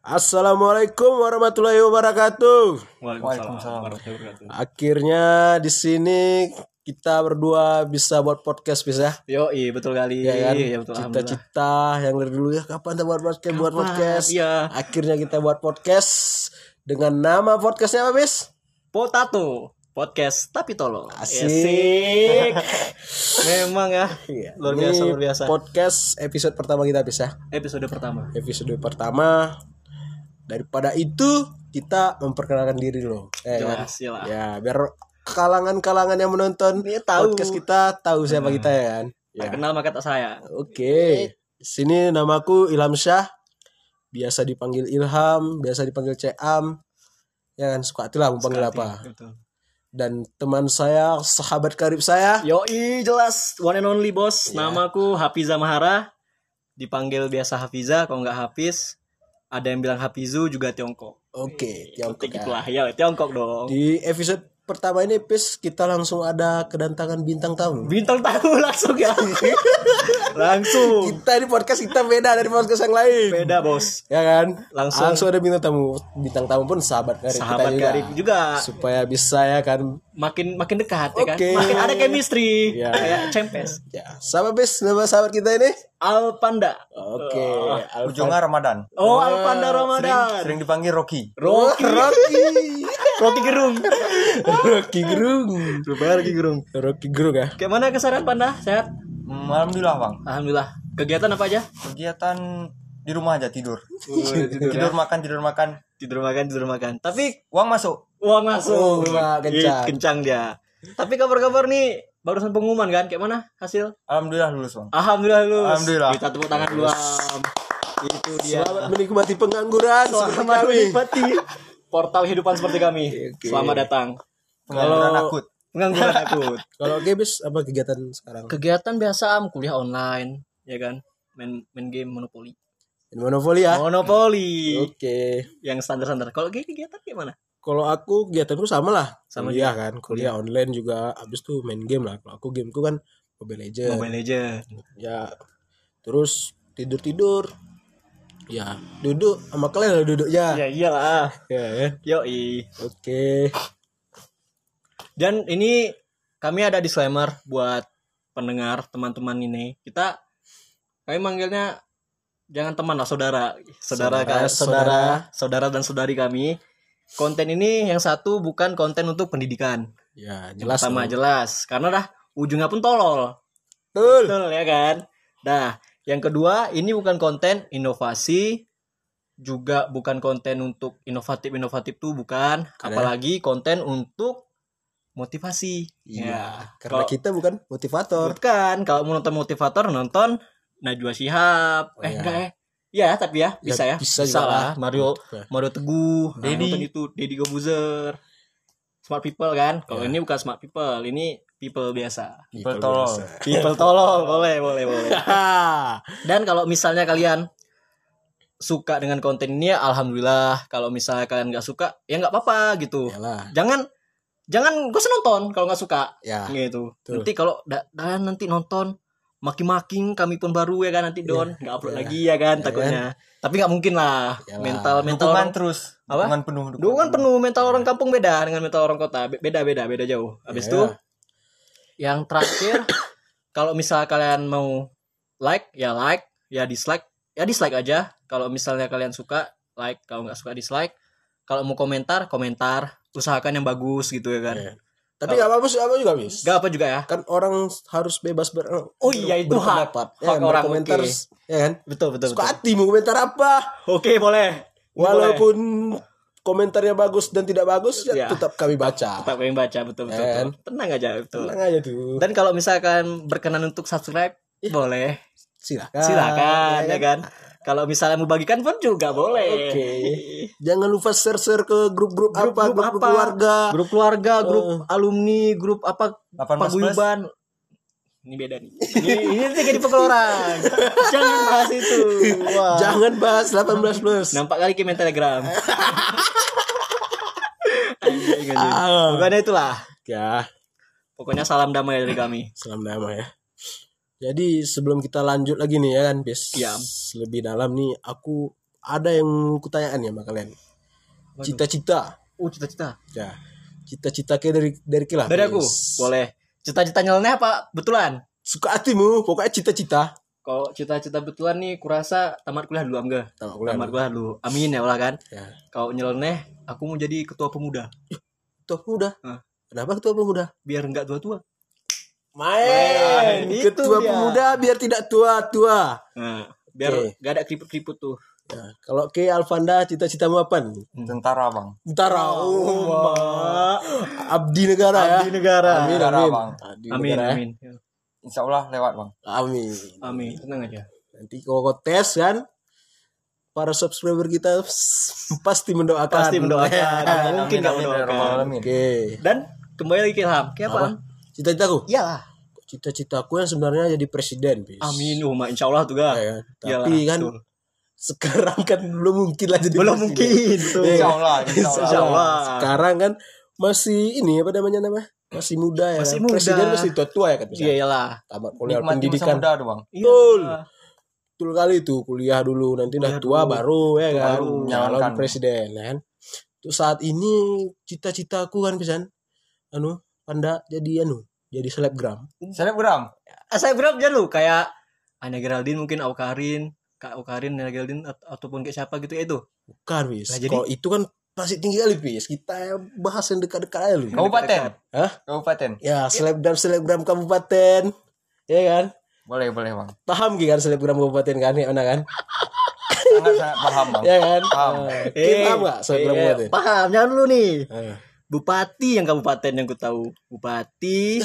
Assalamualaikum warahmatullahi wabarakatuh. Waalaikumsalam warahmatullahi wabarakatuh. Akhirnya di sini kita berdua bisa buat podcast bisa. Yo, iya betul kali. Ya kan? Iya betul. Cita-cita yang dari dulu ya kapan kita buat podcast buat podcast. Iya. Akhirnya kita buat podcast dengan nama podcastnya apa bis? Potato podcast tapi tolong. Asik. Asik. Memang ya. Luar Ini biasa luar biasa. Podcast episode pertama kita bisa. Episode pertama. Episode pertama. Daripada itu kita memperkenalkan diri loh. Eh, kan? Jelas, jelas. Ya, biar kalangan-kalangan yang menonton Dia tahu. podcast kita tahu siapa kita ya kan. Ya. Tak kenal maka tak saya. Oke. Sini namaku Ilham Syah. Biasa dipanggil Ilham, biasa dipanggil Ceam. Ya kan suka hati lah mau panggil apa. Betul. Dan teman saya, sahabat karib saya. Yo, jelas one and only bos. Namaku Hafiza Mahara. Dipanggil biasa Hafiza kalau nggak Hafiz. Ada yang bilang Hafizu juga Tiongkok. Oke, Tiongkok Tiongkok. gitu lah. Ya, Tiongkok dong. Di episode pertama ini Pis kita langsung ada kedatangan bintang tamu. Bintang tahu langsung ya. langsung. Kita di podcast kita beda dari podcast yang lain. Beda bos. Ya kan? Langsung. ada bintang tamu. Bintang tamu pun sahabat karib Sahabat kita juga. karib juga. Supaya bisa ya kan. Makin makin dekat ya kan. Makin ada chemistry. Ya. Kayak Cempes. Ya, sama Pis nama sahabat kita ini. Alpanda. Oke, Alfa- Ujungnya Ramadan. Oh, Alpanda Ramadan. Sering dipanggil Rocky. Rocky. Rocky. Rocky Gerung. Rocky Gerung. Rupanya Rocky Gerung. Rocky Gerung ya. Kayak mana keseharian Panda? Sehat? Hmm, Alhamdulillah bang. Alhamdulillah. Kegiatan apa aja? Kegiatan di rumah aja tidur. tidur, Tidur makan tidur makan. tidur makan, tidur makan. Tapi Uang masuk. uang masuk. Oh, wah, kencang. Ih, kencang dia. Tapi kabar-kabar nih barusan pengumuman kan? Kayak mana hasil? Alhamdulillah lulus bang. Alhamdulillah lulus. Alhamdulillah. Kita tepuk tangan dulu. Itu dia. Selamat menikmati pengangguran Selamat menikmati portal kehidupan seperti kami. Oke. Selamat datang. Pengangguran Kalau- akut. Pengangguran akut. Kalau Gebis apa kegiatan sekarang? Kegiatan biasa am, kuliah online, ya kan? Main main game monopoli. Di Monopoli ya. Monopoli Oke. yang standar-standar. Kalau kayak kegiatan gimana? Kalau aku kegiatanku sama lah. Sama kuliah kan, kuliah online juga habis tuh main game lah. Kalau aku gameku kan Mobile Legends. Mobile Legends. Ya. Terus tidur-tidur. Ya, duduk sama kalian lah duduknya. Ya iyalah. Ya, ya. Yoi. Oke. Dan ini kami ada disclaimer buat pendengar teman-teman ini. Kita kami manggilnya jangan teman lah saudara. Saudara Saudara, saudara, saudara, dan saudari kami. Konten ini yang satu bukan konten untuk pendidikan. Ya, Jelas sama jelas. Karena dah ujungnya pun tolol. Betul. Betul ya kan? Nah, yang kedua ini bukan konten inovasi juga bukan konten untuk inovatif-inovatif tuh bukan, Ada. apalagi konten untuk motivasi. Iya, karena Kalau- kita bukan motivator. Bukan, kalau mau nonton motivator nonton Najwa Shihab. Oh, eh iya. enggak eh. Ya, tapi ya bisa ya. bisa juga lah. Mario Ya. Mario Teguh, nah, Dedi. nonton itu Deddy Gobuzer. Smart people kan? Kalau Ya. ini bukan smart people, ini people biasa. People tolol. People tolol, boleh, boleh, boleh. Dan kalau misalnya kalian suka dengan konten ini ya alhamdulillah. Kalau misalnya kalian nggak suka ya nggak apa-apa gitu. Yalah. Jangan jangan gue nonton kalau nggak suka Ya. gitu. betul. Nanti kalau da- dan nanti nonton maki-making kami pun baru ya kan nanti don nggak upload ya. lagi ya kan Ya takutnya. Tapi nggak mungkin lah. Yalah. Mental mental Dukungan orang terus. Apa? Dukungan penuh. Dukungan penuh mental orang kampung beda dengan mental orang kota. Be- Beda beda beda jauh. Habis Ya. itu yang terakhir kalau misal kalian mau like ya like, ya dislike ya dislike aja. Kalau misalnya kalian suka like, kalau nggak suka dislike. Kalau mau komentar komentar, usahakan yang bagus gitu ya kan. Ya. Tapi nggak apa-apa apa juga bis. Gak apa juga ya. Kan orang harus bebas ber Oh iya, itu hak. Hak Ya, orang, komentar, oke. ya kan? Betul betul Suka betul. hati mau komentar apa? Oke boleh. Boleh. Walaupun komentarnya bagus dan tidak bagus, ya, Ya. tetap kami baca. tetap yang baca betul betul, Kan? betul. tenang aja betul Tenang aja tuh. dan kalau misalkan berkenan untuk subscribe boleh Silakan. silakan ya kan kalau misalnya mau bagikan pun juga boleh Oke. Jangan lupa share-share ke grup-grup apa, grup grup, apa keluarga. grup keluarga grup Eh. alumni grup apa 18 plus. paguyuban ini beda nih ini ini nanti jadi pekeluaran jangan bahas itu Wah. Jangan bahas 18 plus. nampak kali ke telegram Anjing, anjing. Ah. Pokoknya itulah Ya, pokoknya salam damai dari kami salam damai ya. Jadi sebelum kita lanjut lagi nih ya kan, Bis. Iya. Lebih dalam nih aku ada yang kutanyakan ya sama kalian. Cita-cita. Oh cita-cita. Ya. Cita-cita kayak dari dari kilah. Dari aku boleh. Cita-cita nyeleneh apa? Betulan. Suka hatimu, pokoknya cita-cita. Kalau cita-cita betulan nih kurasa tamat kuliah dulu enggak? Tamat kuliah Tamat kuliah dulu. Amin ya Allah kan. Ya. Kalau nyeleneh aku mau jadi ketua pemuda. Ketua pemuda. Hah. Kenapa ketua pemuda? Biar enggak tua-tua. Main. Itu Ketua dia. pemuda biar tidak tua-tua. Nah, biar Oke. enggak ada keriput-keriput tuh. Ya. Kalau ke Alfanda cita-citamu apa nih? Tentara bang. Tentara. Oh, Ma. Abdi negara ya. Abdi negara. Amin, Negara, amin. Bang. Abdi Amin, negara, ya. amin. Insya Allah lewat bang. Amin. Amin. Tenang aja. Nanti kalau kau tes kan para subscriber kita pasti mendoakan. Pasti mendoakan. Amin, Mungkin amin, enggak amin, ya mendoakan. Alamin. Oke. Dan kembali lagi ke Ilham. Kayak apa? Cita-citaku? Iyalah. Cita-citaku yang sebenarnya jadi presiden, bis. Amin. Oh, insya Allah tuh ga. Ya, Iyalah, Tapi kan betul. sekarang kan belum mungkin lah jadi belum presiden. mungkin tuh. Iya. Insya Allah. Insya Allah. Insya Allah. Sekarang kan masih ini apa namanya nama? Masih muda ya. Masih kan? muda. Presiden masih tua-tua ya kan. Iya iyalah. Tamat kuliah Nikmati pendidikan. muda tuh bang. Iya. Betul. Betul kali itu kuliah dulu nanti udah tua dulu. baru ya kan. Baru. Menyalonkan. presiden ya kan. Untuk saat ini cita-citaku kan pisan anu panda jadi anu jadi selebgram. Selebgram. Ah, saya berapa aja lu kayak Anya Geraldine mungkin Aukarin, Kak Aukarin, Anya Geraldine at- ataupun kayak siapa gitu ya itu. Bukan bis. Nah, jadi- Kalau itu kan pasti tinggi kali bis. Kita bahas yang dekat-dekat aja lu. Kabupaten. Hah? Kabupaten. Ya selebgram selebgram kabupaten. Ya kan. Boleh boleh bang. Paham gak kan selebgram kabupaten kan ya mana kan? Sangat sangat paham bang. Ya kan? Paham. Eh, Kim paham gak selebgram eh, kabupaten? Paham, jangan dulu nih. Eh. Bupati yang kabupaten yang ku tahu. Bupati.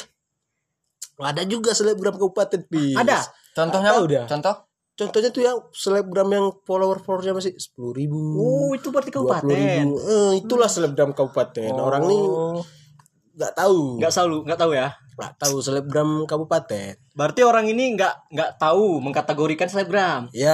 Ada juga selebgram kabupaten bis. Ada. Contohnya Bang? dia. Contoh? Contohnya tuh yang selebgram yang follower followernya masih sepuluh ribu. Oh, itu berarti kabupaten. Eh, itulah selebgram kabupaten. Orang nih Oh. Nggak tahu. Nggak selalu, nggak tahu ya. Nggak tahu selebgram kabupaten. Berarti orang ini nggak nggak tahu mengkategorikan selebgram. Ya,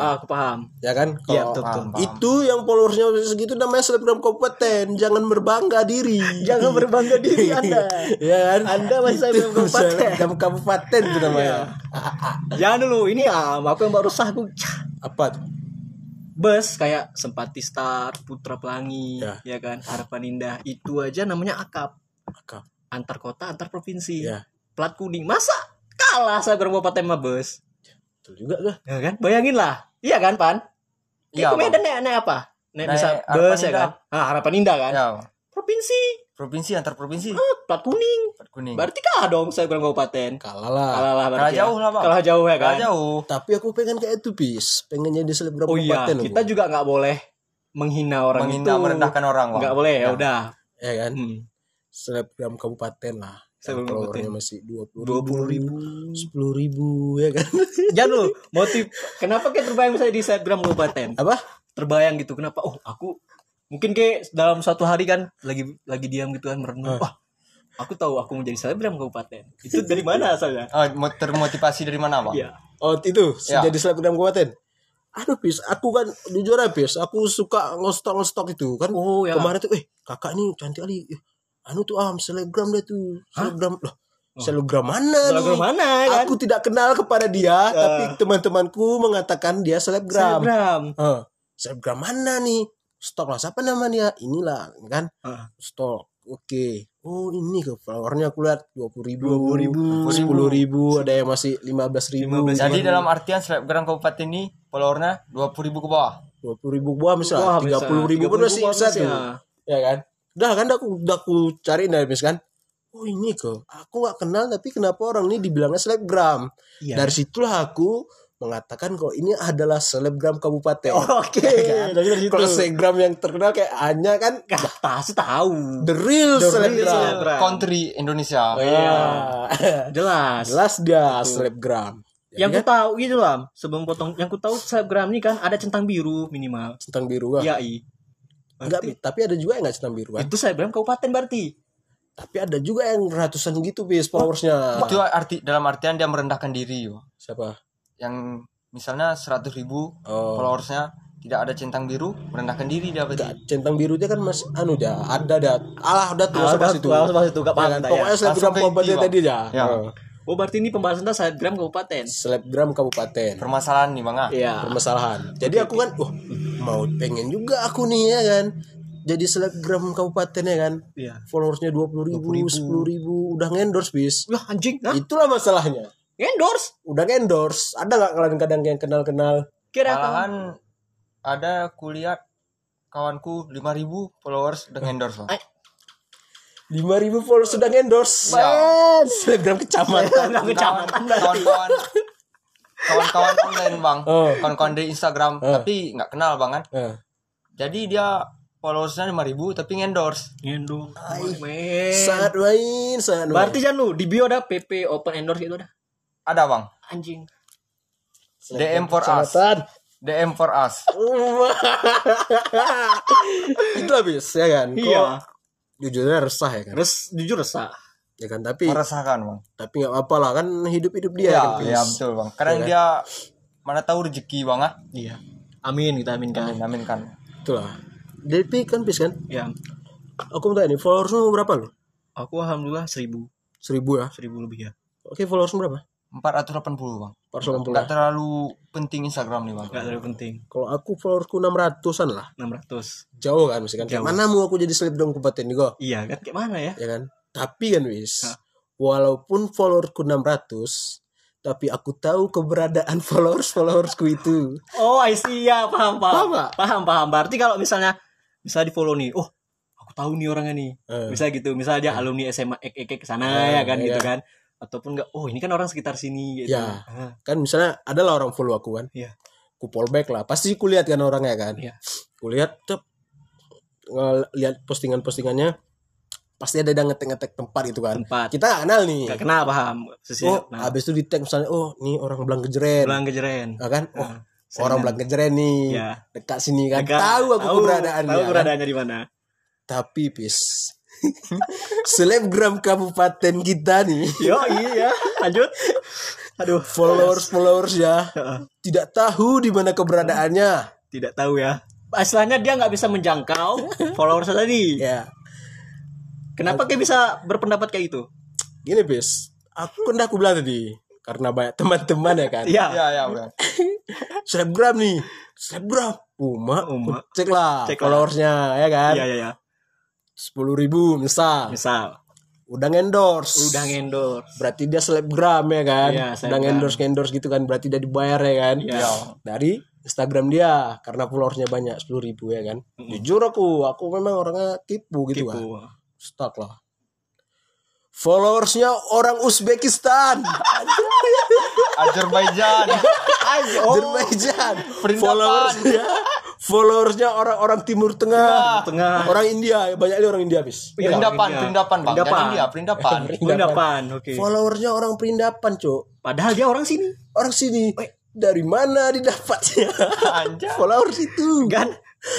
Ah, aku paham. ya kan? Iya, Kalau betul, betul. paham. itu yang followersnya segitu namanya selebgram kabupaten. Jangan berbangga diri. Jangan berbangga diri Anda. ya kan? Anda masih selebgram Itu kabupaten. Selebgram kabupaten itu namanya. Jangan dulu, ini ah, aku yang baru sah aku. Apa tuh? Bus kayak Sempati Star, Putra Pelangi, Ya. ya, kan, Harapan Indah. Itu aja namanya akap. Akap. Antar kota, antar provinsi. Ya. Plat kuning. Masa kalah saya kabupaten sama bus? Betul juga gak? Ya kan? Bayangin lah. Iya kan, Pan? Iya, Iya, Medan naik, naik apa? Naik, Naik bisa bus ya kan? Ah, Harapan Indah kan? Ya. Provinsi. Provinsi antar provinsi. Ah, plat kuning. Plat kuning. Berarti kalah dong saya kabupaten. Kalah lah. Kalah lah Kalah ya. jauh lah bang. Kalah jauh ya kan? Kalah jauh. Tapi aku pengen kayak itu bis. Pengen jadi selebgram Oh iya, kabupaten. aku. kita juga nggak boleh menghina orang Menghina itu. merendahkan orang bang. Nggak boleh ya Ya. udah. ya kan? Hmm. Selebgram kabupaten lah. Selebgram Yang followernya masih dua puluh ribu. sepuluh ribu ya kan? Jangan lu motif. Kenapa kayak terbayang saya di Instagram kabupaten? Apa? Terbayang gitu. Kenapa? Oh aku mungkin kayak dalam suatu hari kan lagi lagi diam gitu kan merenung. Ah. Wah, aku tahu aku mau jadi selebgram kabupaten. Itu dari mana asalnya? Oh, mo- termotivasi dari mana bang? Iya. Oh itu Ya. jadi selebgram kabupaten. Aduh bis, aku kan jujur aja bis, aku suka ngestok ngestok itu kan. Oh ya. Kemarin tuh, eh kakak nih cantik kali. Eh, anu tuh am selebgram deh tuh, selebgram loh. Selebgram mana Selebgram nih? mana kan? Aku tidak kenal kepada dia, tapi teman-temanku mengatakan dia selebgram. Selebgram. Eh, selebgram mana nih? Stok lah, siapa namanya? Inilah, kan? Ah. Stok. Oke. Oh ini ke followernya aku lihat dua puluh ribu, 20.000, sepuluh ribu, ada yang masih lima belas ribu, 15.000. Jadi dalam artian selebgram kabupaten ini followernya 20 ribu ke bawah. dua puluh ribu buah Wah, misalnya, tiga puluh ribu pun 30.000 masih bisa tuh, ya. ya kan? Udah kan, aku udah aku cariin dari kan. Oh ini ke, aku nggak kenal tapi kenapa orang ini dibilangnya selebgram? Iya. Dari situlah aku mengatakan kalau ini adalah selebgram kabupaten. Oke. Ya kan? Dari dari situ. Kalau selebgram yang terkenal kayak Anya kan Gak pasti tahu. the real The real selebgram. Country Indonesia. Oh, iya. Jelas. Jelas dia selebgram. Jadi yang ku kan tahu gitu lah sebelum potong yang ku tahu selebgram ini kan ada centang biru minimal centang biru ah. ya i Enggak, tapi ada juga yang enggak centang biru itu selebgram kabupaten berarti Tapi ada juga yang ratusan gitu bis followersnya. Itu arti dalam artian dia merendahkan diri yo. Siapa? Yang misalnya 100 ribu Oh. followersnya tidak ada centang biru merendahkan diri dia berarti. centang biru dia kan mas anu dia ada dah. Alah udah tuh Ah, udah situ. tua, sama situ, gak paham. Pokoknya kabupaten Bang. tadi ya. Ya. Oh. Oh berarti ini pembahasan tentang selebgram kabupaten. selebgram kabupaten Permasalahan nih bang ah. Iya. permasalahan jadi aku kan wah mau pengen juga aku nih ya kan jadi selebgram kabupaten ya kan Iya. followersnya dua puluh ribu sepuluh ribu udah ngendorse bis Wah anjing, nah, itulah masalahnya endorse. udah endorse ada nggak kalian kadang yang kenal kenal Kira Malahan ada kuliah kawanku 5000 followers udah endorse bang. Lima ribu followers sudah endorse Ya. Selebgram kecamatan Enggak kecamatan. Kawan-kawan kawan-kawan online bang, Oh. kawan-kawan di Instagram, tapi nggak kenal bang kan. Eh, Jadi dia followersnya 5000 tapi endorse. Endorse. sangat main sangat main. Berarti jangan lu di bio ada PP open endorse itu ada. Ada bang. Anjing. DM for us. DM for us. itu habis ya kan Kok Iya. Jujurnya resah ya kan Terus jujur resah. ya kan tapi Meresahkan bang. tapi nggak apa lah kan hidup hidup dia Iya, kan iya Fis. betul bang. Kadang dia mana tahu rezeki bang ah. Iya. Amin kita aminkan. Amin amin kan. itulah Depi kan pis kan Ya. aku minta ini followersmu berapa lo Aku alhamdulillah seribu seribu ya seribu lebih ya. oke followersmu berapa 480 bang. 480 Nggak terlalu penting Instagram nih bang. Gak terlalu penting. kalau aku followersku 600an lah 600 jauh kan mesti kan Jauh. mana mau aku jadi selebgram kabupaten nih kok Iya kan kayak mana ya? ya kan tapi kan wis Hah? walaupun followersku 600 tapi aku tahu keberadaan followers followersku itu Oh, I see ya, paham Paham paham. Paham paham. Berarti kalau misalnya bisa di follow nih, oh aku tahu nih orangnya nih. Eh. Bisa gitu, misalnya dia alumni SMA ek ek ek sana Eh, ya kan iya. gitu kan. Ataupun enggak, oh ini kan orang sekitar sini gitu. Ya. Ah, kan misalnya adalah orang follow aku kan Iya. ku back lah pasti ku lihat kan orangnya kan Iya. ku lihat tuh lihat postingan-postingannya pasti ada yang ngetek-ngetek tempat gitu kan Tempat. kita kenal nih Enggak kenal paham. Sisi oh nah, habis itu di tag misalnya oh nih orang belang kejeren pulang kejeren. Ya kan oh Ah, orang belang kejeren nih Iya. dekat sini kan Agak- tahu aku keberadaannya Tahu kan? keberadaannya di mana. tapi pis selebgram kabupaten kita nih Yo iya, lanjut. Aduh, followers followers ya tidak tahu di mana keberadaannya tidak tahu ya. Asalnya dia nggak bisa menjangkau followers tadi. ya Kenapa kayak bisa berpendapat kayak itu? gini bis aku kan aku bilang tadi karena banyak teman-teman ya kan Iya. Iya iya bang. selebgram nih selebgram Uma, Uma. cek lah Cek lah. followersnya ya kan Iya iya iya. Sepuluh ribu misal. Misal. Udah endorse. Udah ngendor. berarti dia selebgram ya kan? Iya, udah endorse endorse gitu kan berarti dia dibayar ya kan? Iya. dari Instagram dia karena followersnya banyak sepuluh ribu ya kan? Jujur aku aku memang orangnya tipu gitu kan Tipu. stuck lah. Followersnya orang Uzbekistan. Azerbaijan. Azerbaijan. Followersnya followersnya orang-orang Timur Tengah Tengah. orang India banyak dia orang India bis Iya, Perindapan, India. perindapan bang. Perindapan. Jangan dia, perindapan. Perindapan. Oke. followersnya orang Perindapan cok Padahal dia orang sini. orang sini dari mana didapatnya Anjay. followers itu Kan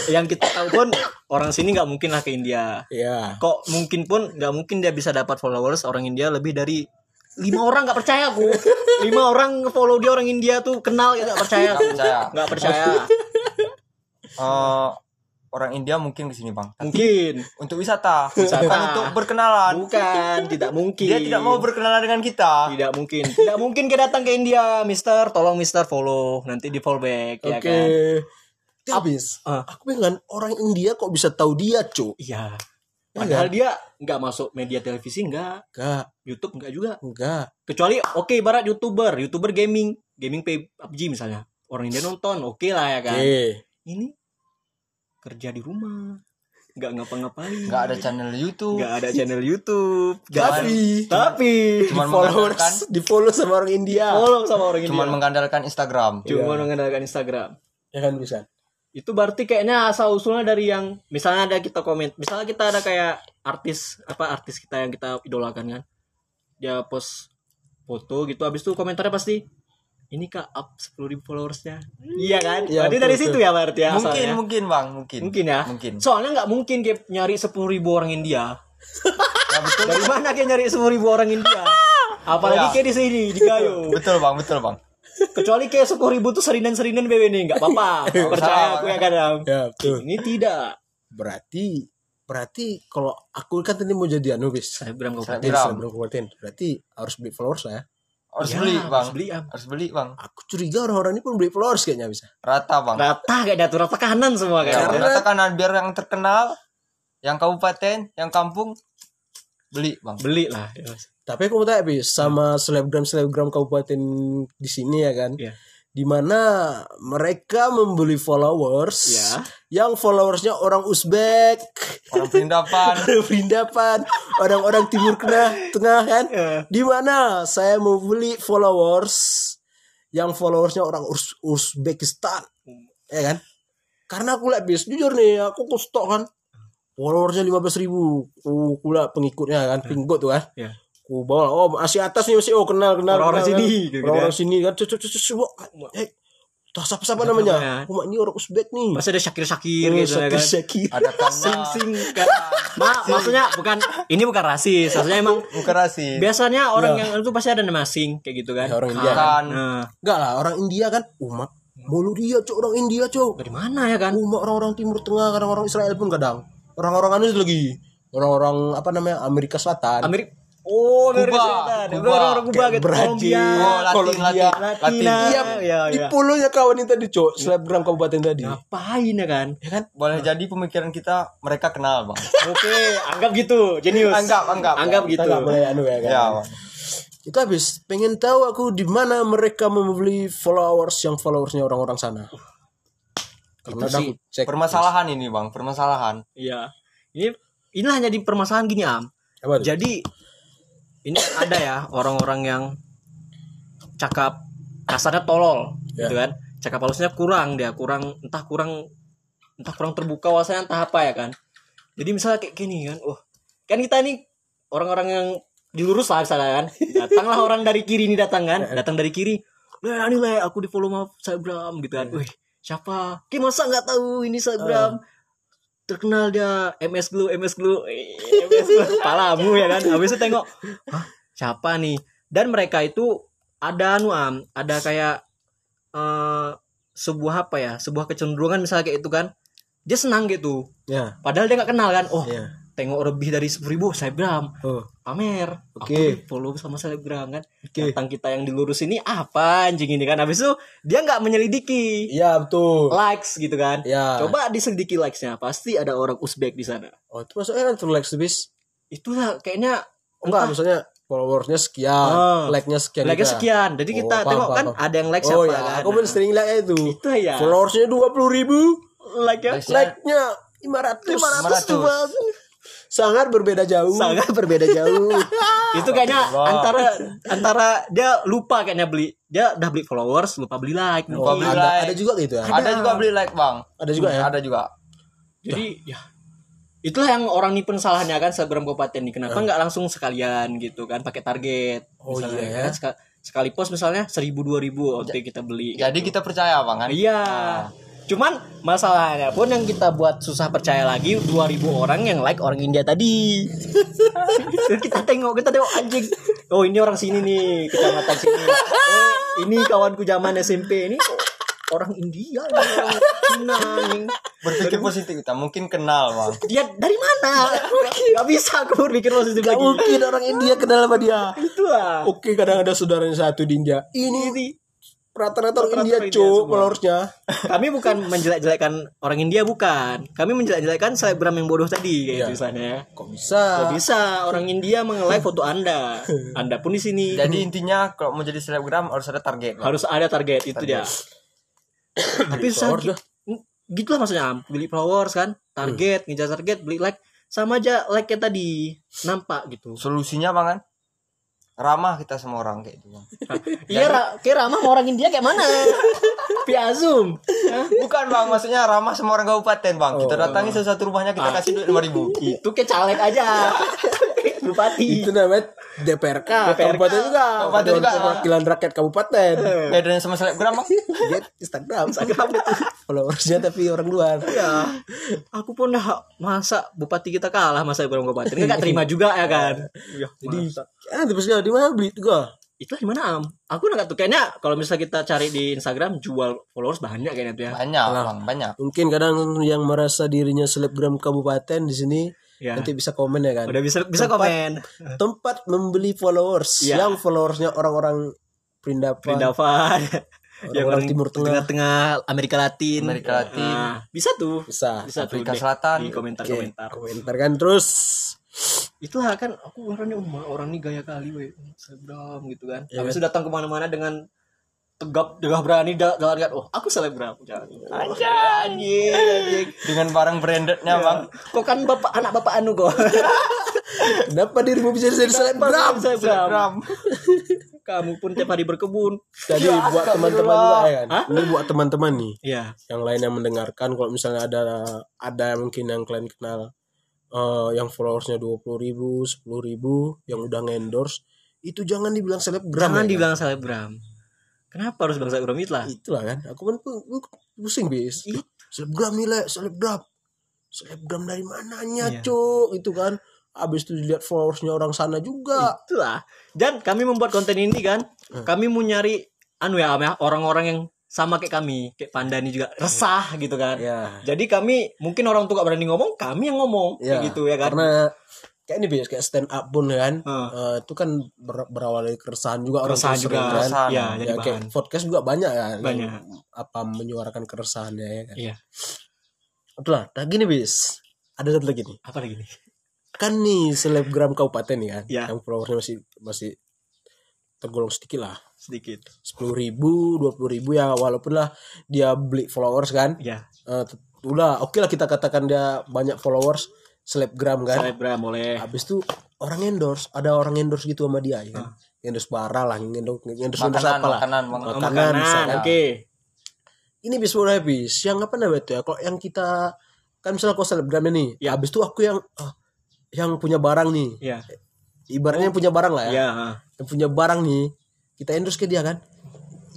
yang kita tahu pun orang sini nggak mungkin lah ke India. ya Kok mungkin pun nggak mungkin dia bisa dapat followers orang India lebih dari lima orang nggak percaya aku lima orang follow dia orang India tuh kenal ya nggak percaya aku. Nggak percaya. nggak percaya Eh, orang India mungkin ke sini bang. mungkin Untuk wisata, Wisata. bukan untuk berkenalan. bukan tidak mungkin Dia tidak mau berkenalan dengan kita. Tidak mungkin. Tidak mungkin kita datang ke India, Mister. Tolong Mister follow, nanti di follow back, oke ya kan? habis Ah. aku pengen orang India kok bisa tahu dia cok Iya. Ya Padahal dia nggak masuk media televisi, nggak. enggak YouTube nggak juga. enggak Kecuali oke ibarat youtuber, youtuber gaming, gaming PUBG misalnya. Orang India nonton, oke lah ya kan. oke Ini kerja di rumah, nggak ngapa-ngapain, Nggak ada channel YouTube. nggak ada channel YouTube. ada- tapi tapi Cuman followers mengandalkan, di follow sama orang India follow sama orang India. cuman mengandalkan Instagram. Cuma Iya. mengandalkan Instagram. ya kan bisa itu berarti kayaknya asal usulnya dari yang misalnya ada kita komen misalnya kita ada kayak artis apa artis kita yang kita idolakan kan dia post foto gitu habis itu komentarnya pasti ini kak up 10.000 ribu followersnya iya kan Iya, berarti betul, dari betul. situ ya berarti ya Mungkin, asalnya. mungkin bang, mungkin. mungkin ya Mungkin. soalnya nggak mungkin kayak nyari 10.000 ribu orang India Ya, betul. dari mana kayak nyari 10.000 ribu orang India apalagi Iya. kayak di sini di Gayo betul bang, betul bang. kecuali kayak 10.000 ribu tuh serinan-serinan BW nih nggak apa-apa percaya aku ya kadang ya betul ini tidak berarti berarti kalau aku kan tadi mau jadi anu bis Selebgram kabupaten. jadi Selebgram. selebgram kabupaten berarti harus beli followers lah ya harus Ya, beli bang harus beli, Am. harus beli bang aku curiga orang-orang ini pun beli followers kayaknya bisa rata bang Rata kayaknya tuh rata kanan semua Ya, kayaknya. rata kanan biar yang terkenal yang kabupaten yang kampung beli bang Beli lah. ya, Mas. tapi aku mau tanya bis sama selebgram selebgram kabupaten di sini ya kan Iya. di mana mereka membeli followers Ya. yang followersnya orang Uzbek. Orang perindapan. Orang Perindapan. Orang-orang Timur Tengah Tengah kan? Ya. di mana saya mau beli followers yang followersnya orang Uz- Uzbekistan. Ya kan? Karena aku lihat bis jujur nih aku aku stok kan? Followersnya lima belas ribu. Aku pengikutnya kan? Pengikut tuh kan? Ya. Aku bawa oh masih atas nih masih oh kenal kenal Orang-orang kenal, sini, kan. gitu orang-orang sini kan cucu cucu cucu eh tak siapa siapa namanya namanya? oh ini orang Uzbek nih Masih ada Syakir-Syakir Oh, gitu ya Syakir kan. Syakir ada Sing kanda sing kan. Ma, maksudnya bukan ini bukan rasis. Maksudnya emang bukan rasis biasanya orang yang itu pasti ada nama sing kayak gitu kan. Ya, orang India kan. kan Nah, Enggak lah, orang India kan umat. Mulu dia, cok, orang India, cok. dari mana ya kan? Umat orang-orang Timur Tengah, kadang orang Israel pun kadang. Orang-orang anu itu lagi. Orang-orang apa namanya? Amerika Selatan. Amerika Oh, Amerika Kuba, Selatan. Kuba. Orang-orang Kuba gitu. Brazil. Kolombia. oh Latin Kolombia. Latin Latina. Latin Iya, ya, di ya. puluhnya kawan yang tadi, cok. Selebgram kabupaten tadi. Ngapain ya kan? Ya kan? boleh jadi pemikiran kita mereka kenal bang Oke, anggap gitu. Jenius. Anggap, anggap. Anggap Kita gitu. nggak boleh anu ya kan. ya bang Kita habis pengen tahu aku di mana mereka membeli followers yang followersnya orang-orang sana. Karena Itu sih cek. permasalahan ini bang permasalahan Iya. Ini ini hanya di permasalahan gini, Am. Apa tuh? Jadi ini ada ya orang-orang yang cakap kasarnya tolol Ya. gitu kan. Cakap halusnya kurang dia, kurang entah kurang entah kurang terbuka wawasannya entah apa ya kan. Jadi misalnya kayak gini kan, oh kan kita ini orang-orang yang dilurus lah misalnya kan. Datanglah orang dari kiri ini datang kan, datang dari kiri. Lah ini lah aku di follow sama Instagram gitu kan. Wih, siapa? Kayak masa nggak tahu ini Instagram? Terkenal dia MS Glue MS Glue Eh, MS Glue palamu ya kan? Habis itu tengok Hah, siapa nih? Dan mereka itu ada anu am ada kayak eh sebuah apa ya? Sebuah kecenderungan misalnya kayak itu kan. Dia senang gitu. Ya. padahal dia nggak kenal kan? Oh Ya. Tengok lebih dari sepuluh ribu selebgram Oh. pamer Oke. Di follow sama selebgram kan Oke. datang kita yang dilurus ini apa anjing ini kan habis itu dia nggak menyelidiki Iya, betul. likes gitu kan Ya. coba diselidiki likesnya pasti ada orang Uzbek di sana Oh, itu masuknya kan tuh likes bis. itulah kayaknya Enggak, maksudnya followersnya sekian, Oh. like-nya sekian. like juga. sekian jadi kita Oh, paham, tengok paham, kan paham. ada yang like Oh siapa ya, kan aku pun sering like itu. itu ya Followersnya dua puluh ribu, like ya Like-nya like-nya lima ratus. 500. Sangat berbeda jauh. sangat berbeda jauh itu kayaknya antara antara dia lupa kayaknya beli dia udah beli followers lupa beli like Oh, mungkin. beli ada, like. ada juga gitu ya. ada juga beli like bang Ada juga ya. ada juga jadi ya itulah yang orang nipen salahnya kan selebgram kabupaten nih kenapa nggak langsung sekalian gitu kan pakai target Oh, Misalnya iya ya. kan, seka- sekali post misalnya seribu dua ribu oke kita beli jadi kita percaya bang kan Iya. Cuman masalahnya pun yang kita buat susah percaya lagi 2000 orang yang like orang India tadi. kita tengok, kita tengok anjing. Oh, ini orang sini nih, kecamatan sini. Oh, ini kawanku zaman SMP ini orang India orang Cina anjing. berpikir positif kita mungkin kenal bang Dia dari mana? Gak bisa aku berpikir positif Gak lagi. mungkin orang India kenal sama dia. Itulah. Oke, kadang ada saudaranya satu di India. Ini Ini rata-rata orang India, cuk, followersnya. kami bukan menjelek-jelekan orang India bukan. Kami menjelek-jelekan selebgram yang bodoh tadi kayak Iya. tulisannya. Kok bisa? Kok bisa orang India mengelai foto Anda? Anda pun di sini jadi intinya kalau mau jadi selebgram harus ada target harus ada target itu dia. Tapi susah gitu lah maksudnya beli followers kan, target, ngejar target, beli like sama aja like nya tadi nampak gitu. solusinya bang kan ramah kita sama orang kayak itu bang Iya, ra kayak ramah sama orang India kayak mana? Via Zoom. Bukan bang maksudnya ramah sama orang kabupaten bang kita Oh. datangi salah satu rumahnya kita kasih duit lima ribu Itu kayak caleg aja. Bupati. Itu namanya DPRK, DPRK. kabupaten juga. Kabupaten juga. Perwakilan rakyat kabupaten. bedanya sama selebgram bang Dia Instagram, Instagram itu. Followersnya tapi orang luar. Ya, aku pun dah masa bupati kita kalah masa Ibrahim Kabupaten. Kan gak terima juga ya kan. Ya, Jadi, ah, terus di mana beli juga? Itulah di mana am? Aku nggak tahu. Kayaknya kalau misalnya kita cari di Instagram jual followers banyak kayaknya tuh ya. banyak bang banyak Mungkin kadang yang merasa dirinya selebgram kabupaten di sini Ya. nanti bisa komen ya kan. Udah bisa bisa Tempat- komen. Tempat membeli followers Iya. yang followersnya orang-orang Perindapan, Perindavan. yang orang orang Timur Tengah. Tengah-tengah Amerika Latin. Amerika Latin. Nah, bisa tuh. bisa. Bisa tuh Afrika deh Selatan. di Oke, komentar-komentar. komentar kan terus. Itulah kan aku orangnya oh, orang ini gaya kali we. Selebgram gitu kan. Iya. Habis itu datang ke mana-mana dengan tegap dengan berani da- dengan kan oh aku selebgram jangan aja anjing dengan barang brandednya bang kok kan bapak anak bapak anu kok Kenapa dirimu bisa jadi selebgram? selebgram kamu pun tiap hari berkebun Jadi buat teman-teman ya kan. Hah? Ini buat teman-teman nih. Iya. yang lain yang mendengarkan kalau misalnya ada ada mungkin yang kalian kenal eh, yang followersnya dua puluh ribu sepuluh ribu yang udah ngendorse itu jangan dibilang selebgram Jangan ya, dibilang selebgram. Kenapa harus bilang selebgram itulah? kan? itulah kan. Aku kan pu- pu- pusing bis. Selebgram nih le. Selebgram. Selebgram dari mananya Iya. cuk? Itu kan. Habis itu dilihat followersnya orang sana juga. Itulah. Dan kami membuat konten ini kan, kami mau nyari anu ya, orang-orang yang sama kayak kami, kayak Panda ini juga. Resah gitu kan. ya Jadi kami mungkin orang tuh gak berani ngomong, kami yang ngomong. Kayak gitu ya kan. karena kayak ini bis kayak stand up pun ya kan Heeh. Eh, itu kan ber- berawal dari keresahan juga orang Keresahan tua juga. sering kan. Keresahan. Iya, ya jadi kayak bahan. podcast juga banyak ya yang Banyak. apa menyuarakan keresahannya ya kan Iya. itulah nah gini bis ada satu lagi nih Apa lagi nih? kan nih selebgram kabupaten nih kan Iya. yang followersnya masih masih tergolong sedikit lah Sedikit. sepuluh ribu dua puluh ribu ya walaupun lah dia beli followers kan Ya, tet- udah oke lah kita katakan dia banyak followers selebgram kan selebgram boleh. habis itu orang endorse ada orang endorse gitu sama dia ya kan endorse barang lah endorse endorse, endorse makanan apa lah makanan Oh, makanan, bisa kan. Oke. ini bis mulai habis yang apa namanya itu ya kalau yang kita kan misalnya kau selebgram nih Ya. habis itu aku yang ah, yang punya barang nih Iya. ibaratnya yang punya barang lah ya Iya. yang punya barang nih kita endorse ke dia kan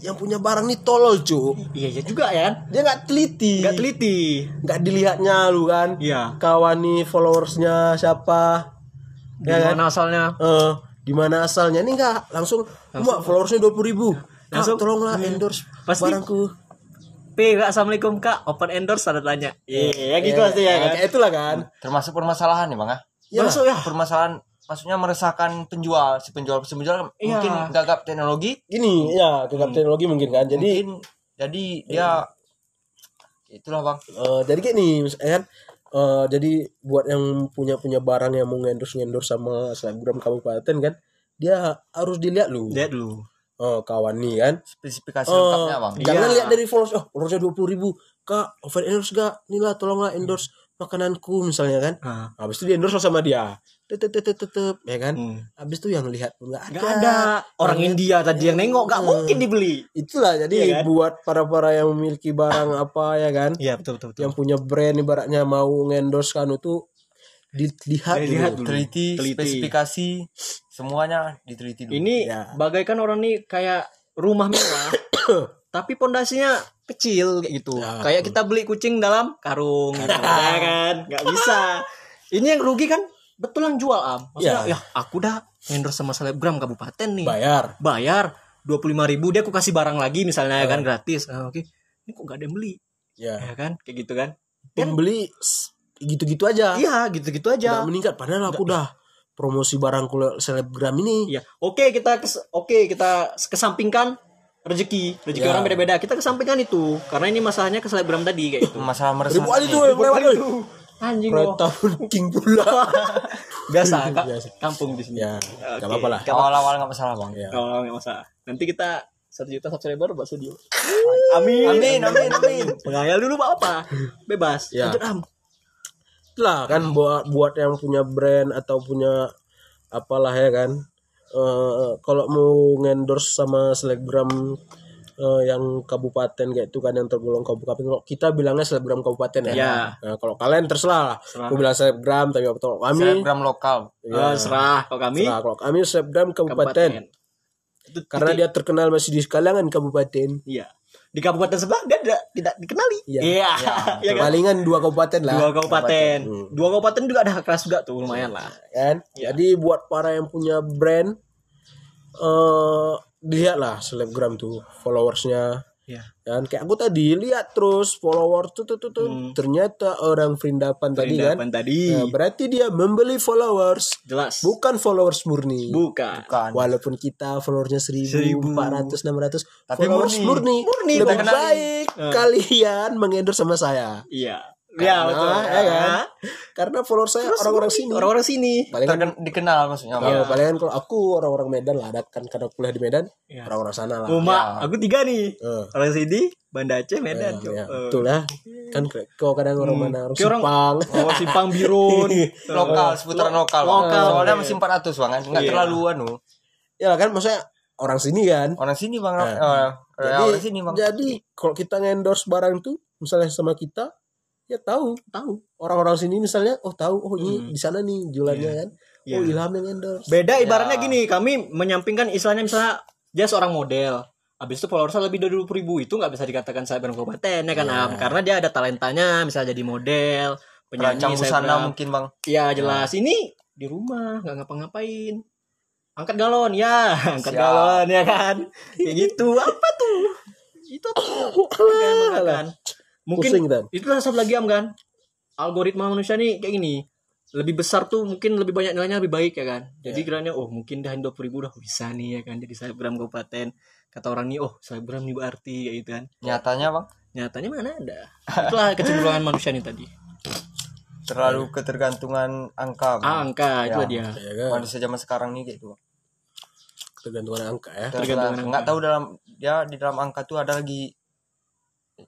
yang punya barang nih tolol cu Iya, iya juga ya kan. dia nggak teliti Gak teliti. nggak dilihatnya lu kan Iya. kawan nih followersnya siapa Di ya kan mana asalnya? eh di mana asalnya ini enggak langsung cuma followersnya dua puluh ribu Langsung. langsung tolonglah endorse Pasti- barangku P, Kak, assalamualaikum kak. Open endorse tanda tanya. Iya, gitu Ya, pasti ya kan. kayak itulah kan termasuk permasalahan nih bang ya ya Masuk ya. permasalahan maksudnya meresahkan penjual. Si penjual si penjual Iya. mungkin gagap teknologi. Gini ya ke teknologi mungkin kan. Jadi mungkin. Jadi dia itulah bang. Eh, jadi kayak nih misalnya kan eh, jadi buat yang punya punya barang yang mau ngendorse ngendorse sama selebgram kabupaten kan dia harus dilihat lu. Lihat dulu. Eh, kawan nih kan. Spesifikasi Oh, lengkapnya bang. jangan Iya. lihat dari followers oh followersnya dua puluh ribu. Kak over endorse gak inilah tolonglah endorse makananku misalnya kan. Ah. habis itu di endorse sama dia tetep tetep tetep ya kan Hmm. habis itu yang lihat nggak ada Gak ada orang India tadi yang nengok gak mungkin dibeli. itulah jadi Iya kan? buat para para yang memiliki barang apa ya kan Iya betul betul. betul. yang punya brand ibaratnya mau ngendorse kan itu dilihat Dilihat dulu. dulu. teliti, Teliti. spesifikasi semuanya diteliti dulu Ini Ya. bagaikan orang nih kayak rumah mewah, tapi pondasinya kecil kayak gitu. Ya. Kayak kita beli kucing dalam karung, gitu. ya kan? Gak bisa. Ini yang rugi kan betul yang jual am. Maksudnya, Ya. ya aku dah endorse sama selebgram kabupaten nih. bayar Bayar dua puluh lima ribu dia aku kasih barang lagi misalnya ya kan gratis. Ah, Oke, ini kok gak ada yang beli, ya ya kan? Kayak gitu kan? pembeli s- gitu-gitu aja Iya, gitu-gitu aja. meningkat padahal aku udah promosi barang selebgram ini Iya. Oke, kita kes- oke kita kesampingkan rezeki. Rezeki Ya. orang beda-beda. Kita kesampingkan itu karena ini masalahnya ke selebgram tadi kayak itu. masalah meresahkan lewat tuh Anjing kereta king pula Biasa, Kak. Biasa. Kampung di sini. ya nggak apa-apa lah apa-apa. awal-awal nggak masalah bang ya. Oh, nggak masalah. Nanti kita satu juta subscriber buat studio. Amin. amin amin amin Penghayal dulu Pak apa? Bebas. Ya. Lanjut Am. lah kan buat buat yang punya brand atau punya apalah ya kan Eh kalau mau ngendorse sama selebgram eh, yang kabupaten kayak itu kan yang tergolong kabupaten kalau kita bilangnya selebgram kabupaten ya Ya. Nah, kalau kalian terserah lah aku bilang selebgram tapi apa kalau kami selebgram lokal ya, Eh, serah kalau kami terserah. kalau kami selebgram kabupaten, kabupaten. Itu karena dia terkenal masih di kalangan kabupaten Iya. Di kabupaten sebelah dia tidak, tidak dikenali. Iya. Iya. Iya kan? palingan dua kabupaten lah Dua kabupaten. Hmm. Dua kabupaten juga ada hak keras juga tuh lumayan lah. kan Iya. jadi buat para yang punya brand eh lihat lah selebgram tuh followersnya. Ya dan kayak aku tadi lihat terus followers tuh tuh tuh, tuh. ternyata orang Frindapan tadi kan? Tadi. Nah, berarti dia membeli followers. Jelas. Bukan followers murni. Bukan. Bukan. walaupun kita followersnya seribu, Seribu. empat ratus, enam ratus, Tapi followers murni. murni, Murni, lebih baik kalian mengendorse sama saya, iya Karena, ya betul ya kan? karena followers saya orang-orang sini. orang-orang sini Paling kan, Terken- dikenal maksudnya kalau Bang. palingan kalau aku orang-orang Medan lah, ada kan karena kuliah di Medan, Iya. orang-orang sana lah. Uma aku tiga nih Eh, orang sini Banda Aceh Medan ya, Cok. ya, Eh. betul lah. Kan kau kadang orang mana orang Kayak orang- oh Simpang Birun lokal seputaran lokal, lokal. soalnya masih 400 bang kan nggak Iya. terlalu anu ya lah kan maksudnya orang sini kan. orang sini bang Nah. eh, Jadi, orang sini bang jadi kalau kita ngendorse barang tuh misalnya sama kita ya tahu tahu orang-orang sini misalnya oh tahu oh ini Hmm. di sana nih jualannya kan Iya. oh Ilham yang endorse beda ibaratnya Ya. gini kami menyampingkan istilahnya misalnya dia seorang model habis itu followersnya lebih dari 20 ribu itu nggak bisa dikatakan saya kabupaten ya kan Iya. Am? karena dia ada talentanya misalnya jadi model penyanyi busana selebgram. mungkin bang ya jelas ini di rumah nggak ngapa-ngapain angkat galon ya angkat Siap. galon ya kan kayak gitu apa tuh itu tuh kan, kan. Mungkin pusing kan? itu satu lagi am kan? Algoritma manusia nih kayak gini. Lebih besar tuh mungkin lebih banyak nilainya lebih baik ya kan? Jadi kiranya oh mungkin dah dua ribu udah bisa nih ya kan? Jadi selebgram kabupaten. Kata orang nih oh selebgram nih berarti kayak gitu kan? Nyatanya bang? Nyatanya mana ada? Itulah kecenderungan manusia nih tadi. Terlalu ketergantungan angka Bang. ah, angka itu Ya. dia. Ya kan? Manusia zaman sekarang nih kayak gitu Bang. tergantungan angka ya. Tergantungan Terus, angka. nggak tahu dalam ya di dalam angka tuh ada lagi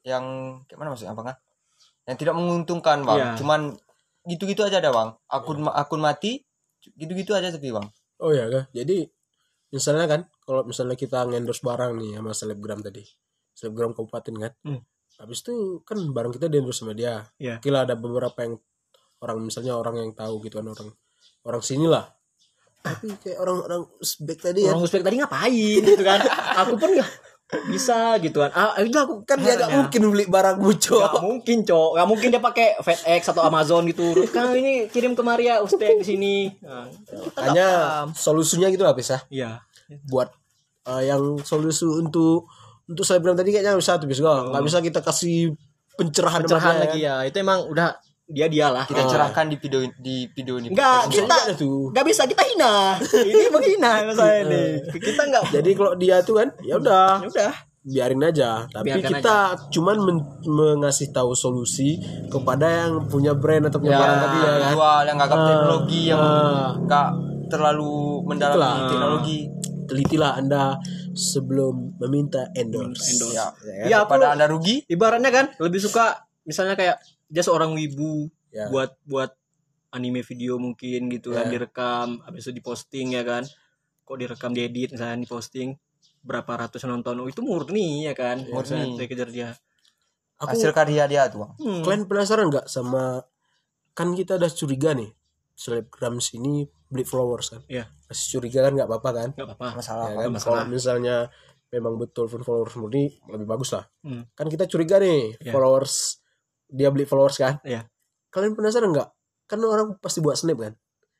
yang kayak mana maksudnya bang ah? yang tidak menguntungkan bang. Iya. cuman gitu-gitu aja ada bang. Akun akun mati gitu-gitu aja tapi bang. Oh ya kan? Jadi misalnya kan kalau misalnya kita ngendorse barang nih sama selebgram tadi selebgram kabupaten kan? Hmm. habis itu kan barang kita di endorse sama dia. Iya. kira ada beberapa yang orang misalnya orang yang tahu gitu kan orang orang sini lah. Tapi kayak orang-orang Uzbek tadi ya orang Uzbek tadi ngapain gitu kan? Aku pun nggak bisa gitu kan ah itu aku kan dia gak mungkin beli barang muncul Gak mungkin cok. Gak mungkin dia pakai FedEx atau Amazon gitu. Kan ini kirim ke Maria Uzbek di sini. Nah, nggak hanya solusinya gitu lah bisa Iya. Buat eh, yang solusi untuk untuk selebgram tadi kayaknya bisa tuh bisa nggak bisa kita kasih pencerahan Pencerahan lagi kan. ya. Itu emang udah Dia dia lah kita cerahkan di video di video ini. Enggak Bisa kita nggak ada tuh. Gak bisa kita hina. Ini menghina saya ini. Kita nggak jadi kalau dia tuh kan ya udah. Ya udah. Biarin aja. Tapi Biarkan kita cuman men- mengasih tahu solusi kepada yang punya brand atau punya ya, barang tadi ya kan? Jual yang nggak teknologi yang Ah. nggak terlalu mendalami Itulah. teknologi. Telitilah anda sebelum meminta endorse, endorse. ya, Ya, aku- pada anda rugi. Ibaratnya kan Lebih suka Misalnya kayak Dia seorang wibu Ya. Buat Buat anime video mungkin gitu kan Ya. direkam habis itu diposting ya kan kok direkam diedit misalnya diposting berapa ratus nonton oh, itu murni ya kan Murni. saya kejar dia aku hasil karya dia tuh Hmm. kalian penasaran nggak sama kan kita udah curiga nih selebgram sini beli followers kan Iya. masih curiga kan nggak apa-apa kan nggak apa-apa masalah Ya kan? masalah. Kalau misalnya memang betul pun followers murni lebih bagus lah. Hmm. Kan kita curiga nih Iya. followers dia beli followers kan. Iya. Kalian penasaran nggak? Kan orang pasti buat snap kan,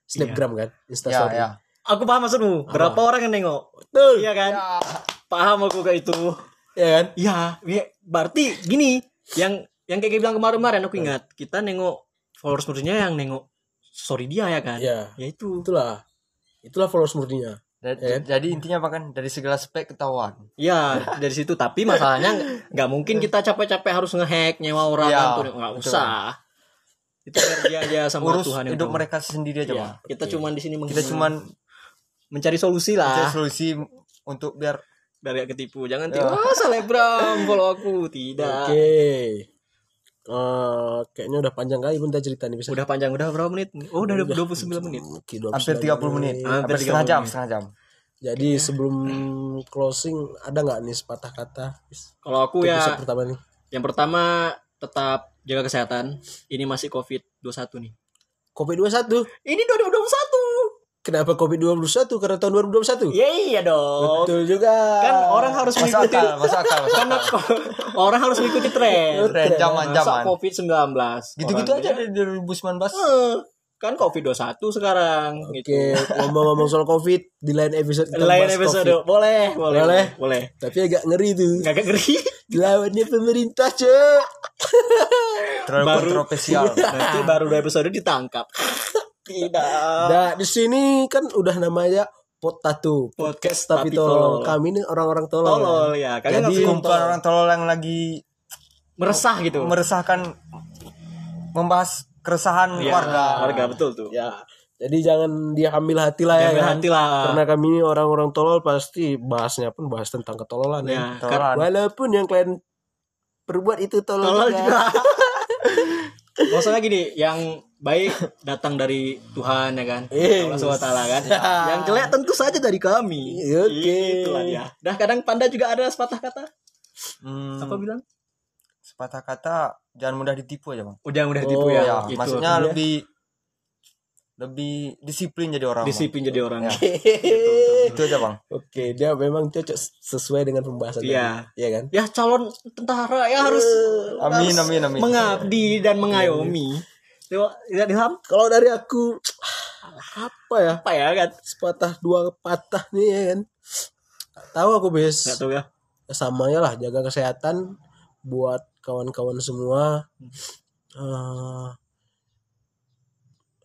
snapgram kan, ya instastory. ya aku paham maksudmu berapa orang yang nengok Betul. iya kan Ya. paham aku kayak itu Ya kan? ya ya, berarti gini yang yang kayak bilang kemarin-kemarin aku ingat kita nengok followers murninya yang nengok story dia ya kan Ya, ya itu itulah. Itulah followers murninya. Da- Ya. jadi intinya apa kan? Dari segala spek ketahuan. Ya dari situ. Tapi masalahnya nggak- mungkin kita capek-capek harus ngehack nyewa orang Ya, kan tuh nggak usah. Itu biar dia aja sama urus Tuhan yang hidup tahu. mereka sendiri aja Ya, bang. kita cuman di sini kita cuman mencari solusi lah. solusi untuk biar biar gak ketipu. Jangan Ya. tipu ah selebgram follow aku. Tidak. Oke. Eh, kayaknya udah panjang kali pun kita cerita nih bisa. udah panjang udah berapa menit oh udah 29 menit Oke, 29 hampir 30 menit Hampir hampir setengah 30 jam menit. setengah jam Jadi sebelum closing ada nggak nih sepatah kata? kalau aku Untuk ya pertama nih. yang pertama tetap jaga kesehatan ini masih covid 21 nih Covid 21. ini 2021 Kenapa Covid 21? Karena tahun 2021. ya iya dong Betul juga. kan orang harus masuk mengikuti akal masuk akal masuk karena akal orang harus mengikuti tren tren zaman Masa zaman covid 19 gitu-gitu aja dari 2019 Eh, Kan Covid-21 sekarang Oke, gitu. ngomong-ngomong soal COVID di lain episode kita Lain bahas episode. COVID. Boleh, boleh. Boleh. Boleh. Tapi agak ngeri tuh. Nggak ngeri. Lawannya pemerintah, Cek. Terlalu Baru- kontroversial. Nanti baru dua episode ditangkap. Tidak. Nah, di sini kan udah namanya Potato Podcast tapi tapi tolol. tolol. Kami ini orang-orang tolol. Tolol ya. Kalian nggak Jadi- Kumpulan orang tolol yang lagi meresah gitu. meresahkan membahas keresahan Iya, warga. Warga betul tuh. Ya. Jadi jangan diambil hati lah ya. Jangan kan? hati lah. Karena kami ini orang-orang tolol pasti bahasnya pun bahas tentang ketololan ya. Ya, kan Tololan. Walaupun yang kalian perbuat itu tolol, tolol juga. juga. Maksudnya gini, yang baik datang dari Tuhan ya kan. Eh. Allah SWT kan. Yang jelek tentu saja dari kami. Oke. Itulah dia. Dah kadang panda juga ada sepatah kata. Hmm, Apa bilang? sepatah kata jangan mudah ditipu aja bang. Udah mudah tipu Oh, ya. Ya, Gitu. maksudnya Iya. lebih lebih disiplin jadi orang. Bang. disiplin jadi orang. Ya. Itu aja bang. Oke, dia memang cocok sesuai dengan pembahasan Iya. tadi. Iya kan? Ya calon tentara ya harus Amin, harus amin, amin. mengabdi dan mengayomi. Coba lihat Ilham Kalau dari aku apa ya? apa ya kan? Sepatah dua patah nih ya kan. Gak tahu aku bes. Enggak tahu ya. Samanya lah jaga kesehatan buat kawan-kawan semua. Eh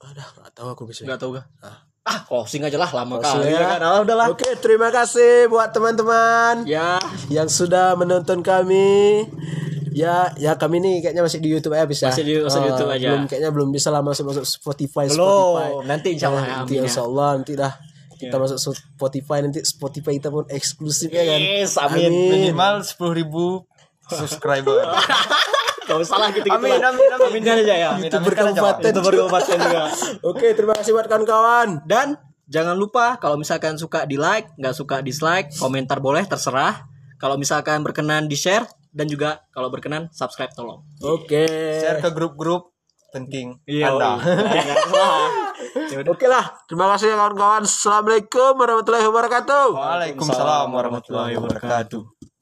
ada nggak tahu aku bes. Enggak tahu gak? Ah, closing aja lah lama Closing kali ya. ya kan. Ah, udahlah. Oke, terima kasih buat teman-teman Ya, yang sudah menonton kami. Ya, ya kami nih kayaknya masih di YouTube ya bisa. Masih di- masih di Eh, YouTube aja. Belum kayaknya belum bisa lah masuk masuk Spotify Spotify. belum. Nanti insya Allah ya. nanti ya. insya Allah nanti dah kita masuk Spotify nanti Spotify kita pun eksklusif ya kan. Yes, amin. Minimal sepuluh ribu subscriber. Gak usah lah gitu gitu Amin, amin, amin. Amin aja ya. Amin, YouTuber kan aja, kabupaten. Itu berkabupaten juga. Oke, terima kasih buat kawan-kawan. Dan jangan lupa kalau misalkan suka di like, nggak suka dislike, komentar boleh terserah. Kalau misalkan berkenan di share dan juga kalau berkenan subscribe tolong. Oke. Share ke grup-grup penting Iya. Anda. Ya udah. Oke lah, terima kasih ya kawan-kawan. Assalamualaikum warahmatullahi wabarakatuh. Waalaikumsalam warahmatullahi wabarakatuh.